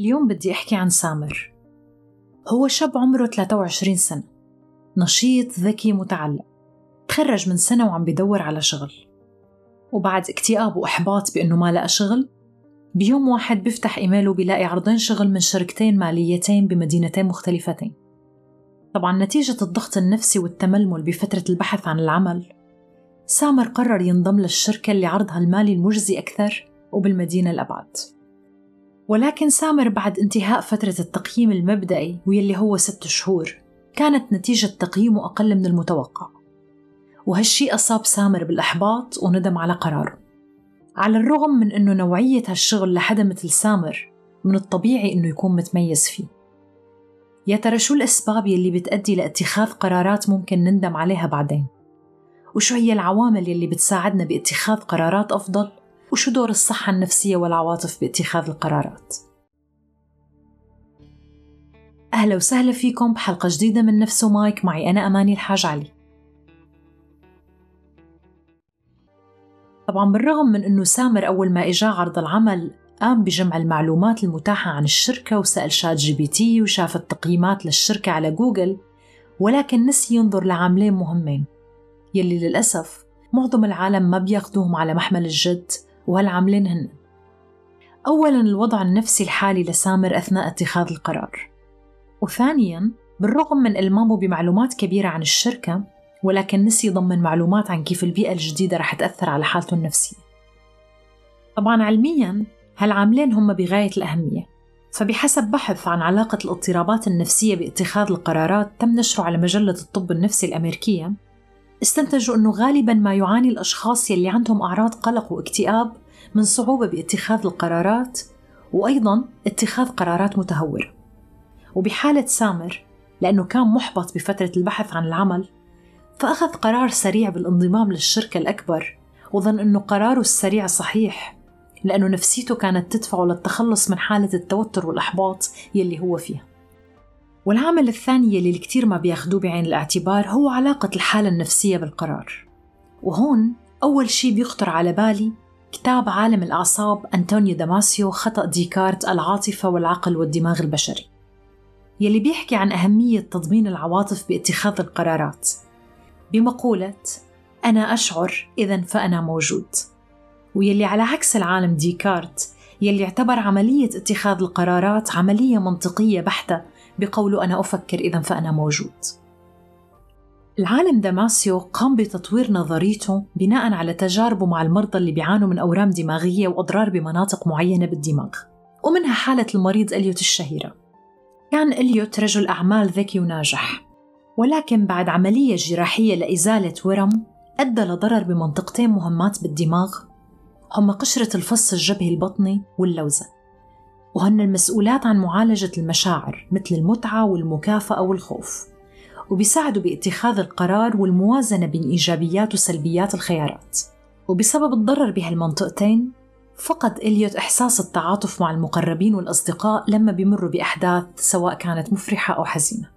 اليوم بدي أحكي عن سامر. هو شاب عمره 23 سنة نشيط ذكي متعلق. تخرج من سنة وعم بدور على شغل. وبعد اكتئاب وإحباط بأنه ما لقى شغل بيوم واحد بيفتح إيميله بيلاقي عرضين شغل من شركتين ماليتين بمدينتين مختلفتين. طبعا نتيجة الضغط النفسي والتململ بفترة البحث عن العمل سامر قرر ينضم للشركة اللي عرضها المالي المجزي أكثر وبالمدينة الأبعد. ولكن سامر بعد انتهاء فترة التقييم المبدئي واللي هو ست شهور كانت نتيجة تقييمه أقل من المتوقع وهالشي أصاب سامر بالإحباط وندم على قراره على الرغم من أنه نوعية هالشغل لحدا مثل سامر من الطبيعي أنه يكون متميز فيه يا ترى شو الأسباب يلي بتأدي لاتخاذ قرارات ممكن نندم عليها بعدين؟ وشو هي العوامل يلي بتساعدنا باتخاذ قرارات أفضل؟ وشو دور الصحة النفسية والعواطف باتخاذ القرارات؟ أهلا وسهلا فيكم بحلقة جديدة من نفسمايك معي أنا أماني الحاج علي. طبعا بالرغم من أنه سامر أول ما إجا عرض العمل قام بجمع المعلومات المتاحة عن الشركة وسأل شات جي بي تي وشاف التقييمات للشركة على جوجل ولكن نسي ينظر لعاملين مهمين. يلي للأسف معظم العالم ما بياخدوهم على محمل الجد وهالعاملين هن. أولا الوضع النفسي الحالي لسامر أثناء اتخاذ القرار. وثانيا بالرغم من إلمامه بمعلومات كبيرة عن الشركة ولكن نسي يضمن معلومات عن كيف البيئة الجديدة رح تأثر على حالته النفسية. طبعا علميا هالعاملين هم بغاية الأهمية. فبحسب بحث عن علاقة الاضطرابات النفسية باتخاذ القرارات تم نشره على مجلة الطب النفسي الأمريكية استنتجوا أنه غالبا ما يعاني الأشخاص يلي عندهم أعراض قلق واكتئاب من صعوبة باتخاذ القرارات وأيضا اتخاذ قرارات متهورة. وبحالة سامر لأنه كان محبط بفترة البحث عن العمل فأخذ قرار سريع بالانضمام للشركة الأكبر وظن أنه قراره السريع صحيح لأنه نفسيته كانت تدفعه للتخلص من حالة التوتر والإحباط يلي هو فيها. والعامل الثاني يلي الكثير ما بياخدوه بعين الاعتبار هو علاقة الحالة النفسية بالقرار. وهون أول شي بيخطر على بالي كتاب عالم الأعصاب أنطونيو داماسيو خطأ ديكارت العاطفة والعقل والدماغ البشري. يلي بيحكي عن أهمية تضمين العواطف باتخاذ القرارات. بمقولة أنا أشعر إذا فأنا موجود. ويلي على عكس العالم ديكارت يلي اعتبر عملية اتخاذ القرارات عملية منطقية بحتة بقوله أنا أفكر إذا فأنا موجود. العالم داماسيو قام بتطوير نظريته بناء على تجاربه مع المرضى اللي بيعانوا من أورام دماغية وأضرار بمناطق معينة بالدماغ ومنها حالة المريض إليوت الشهيرة. كان إليوت رجل أعمال ذكي وناجح ولكن بعد عملية جراحية لإزالة ورم أدى لضرر بمنطقتين مهمات بالدماغ هم قشرة الفص الجبهي البطني واللوزة وهن المسؤولات عن معالجة المشاعر مثل المتعة والمكافأة والخوف وبيساعدوا باتخاذ القرار والموازنة بين إيجابيات وسلبيات الخيارات. وبسبب الضرر بهالمنطقتين فقد إليوت إحساس التعاطف مع المقربين والأصدقاء لما بيمروا بأحداث سواء كانت مفرحة أو حزينة.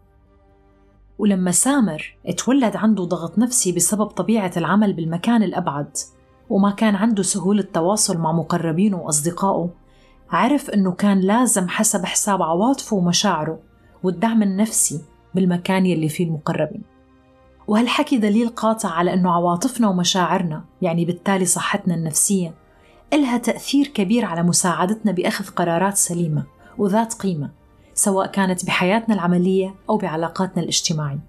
ولما سامر اتولد عنده ضغط نفسي بسبب طبيعة العمل بالمكان الأبعد وما كان عنده سهولة تواصل مع مقربينه وأصدقائه. عرف أنه كان لازم حسب حساب عواطفه ومشاعره والدعم النفسي بالمكان يلي فيه المقربين. وهالحكي دليل قاطع على أنه عواطفنا ومشاعرنا يعني بالتالي صحتنا النفسية إلها تأثير كبير على مساعدتنا بأخذ قرارات سليمة وذات قيمة سواء كانت بحياتنا العملية أو بعلاقاتنا الاجتماعية.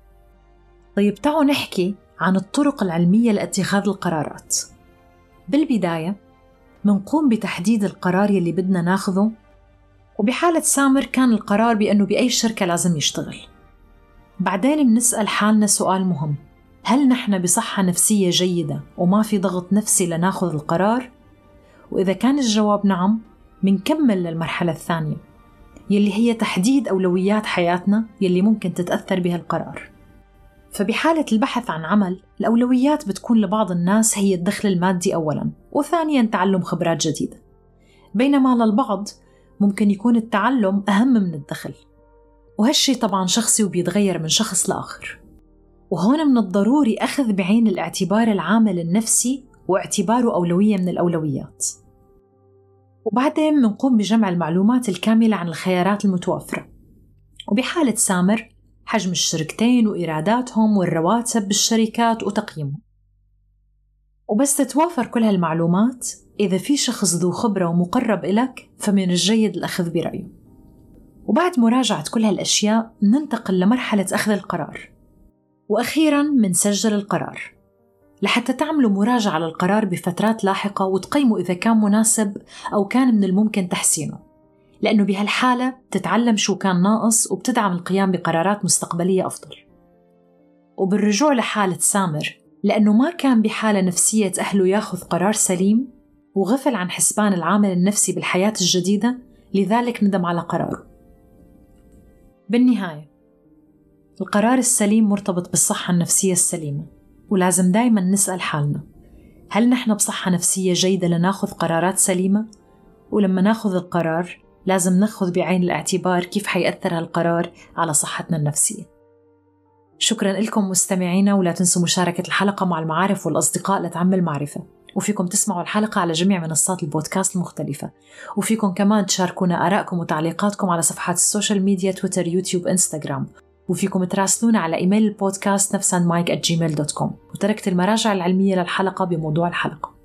طيب تعالوا نحكي عن الطرق العلمية لاتخاذ القرارات. بالبداية منقوم بتحديد القرار يلي بدنا ناخذه وبحالة سامر كان القرار بأنه بأي شركة لازم يشتغل. بعدين منسأل حالنا سؤال مهم. هل نحن بصحة نفسية جيدة وما في ضغط نفسي لناخذ القرار؟ وإذا كان الجواب نعم منكمل للمرحلة الثانية يلي هي تحديد أولويات حياتنا يلي ممكن تتأثر بها القرار فبحالة البحث عن عمل الأولويات بتكون لبعض الناس هي الدخل المادي أولاً وثانياً تعلم خبرات جديدة. بينما للبعض ممكن يكون التعلم أهم من الدخل. وهالشي طبعا شخصي وبيتغير من شخص لآخر. وهون من الضروري أخذ بعين الاعتبار العامل النفسي واعتباره أولوية من الأولويات. وبعدين منقوم بجمع المعلومات الكاملة عن الخيارات المتوفرة. وبحالة سامر حجم الشركتين وإيراداتهم والرواتب بالشركات وتقييمهم. وبس تتوافر كل هالمعلومات. إذا في شخص ذو خبرة ومقرب إلك فمن الجيد الأخذ برأيه. وبعد مراجعة كل هالأشياء ننتقل لمرحلة أخذ القرار. وأخيرا منسجل القرار. لحتى تعملوا مراجعة للقرار بفترات لاحقة وتقيموا إذا كان مناسب أو كان من الممكن تحسينه. لأنه بهالحالة بتتعلم شو كان ناقص وبتدعم القيام بقرارات مستقبلية أفضل وبالرجوع لحالة سامر لأنه ما كان بحالة نفسية تأهله ياخذ قرار سليم وغفل عن حسبان العامل النفسي بالحياة الجديدة لذلك ندم على قراره بالنهاية القرار السليم مرتبط بالصحة النفسية السليمة ولازم دايما نسأل حالنا هل نحن بصحة نفسية جيدة لناخذ قرارات سليمة؟ ولما ناخذ القرار لازم ناخذ بعين الاعتبار كيف حيأثر هالقرار على صحتنا النفسية. شكرا لكم مستمعينا ولا تنسوا مشاركة الحلقة مع المعارف والأصدقاء لتعم المعرفة. وفيكم تسمعوا الحلقة على جميع منصات البودكاست المختلفة. وفيكم كمان تشاركونا آرائكم وتعليقاتكم على صفحات ال social media تويتر يوتيوب إنستغرام. وفيكم تراسلونا على email ال podcast نفسان مايك at وتركت المراجع العلمية للحلقة بموضوع الحلقة.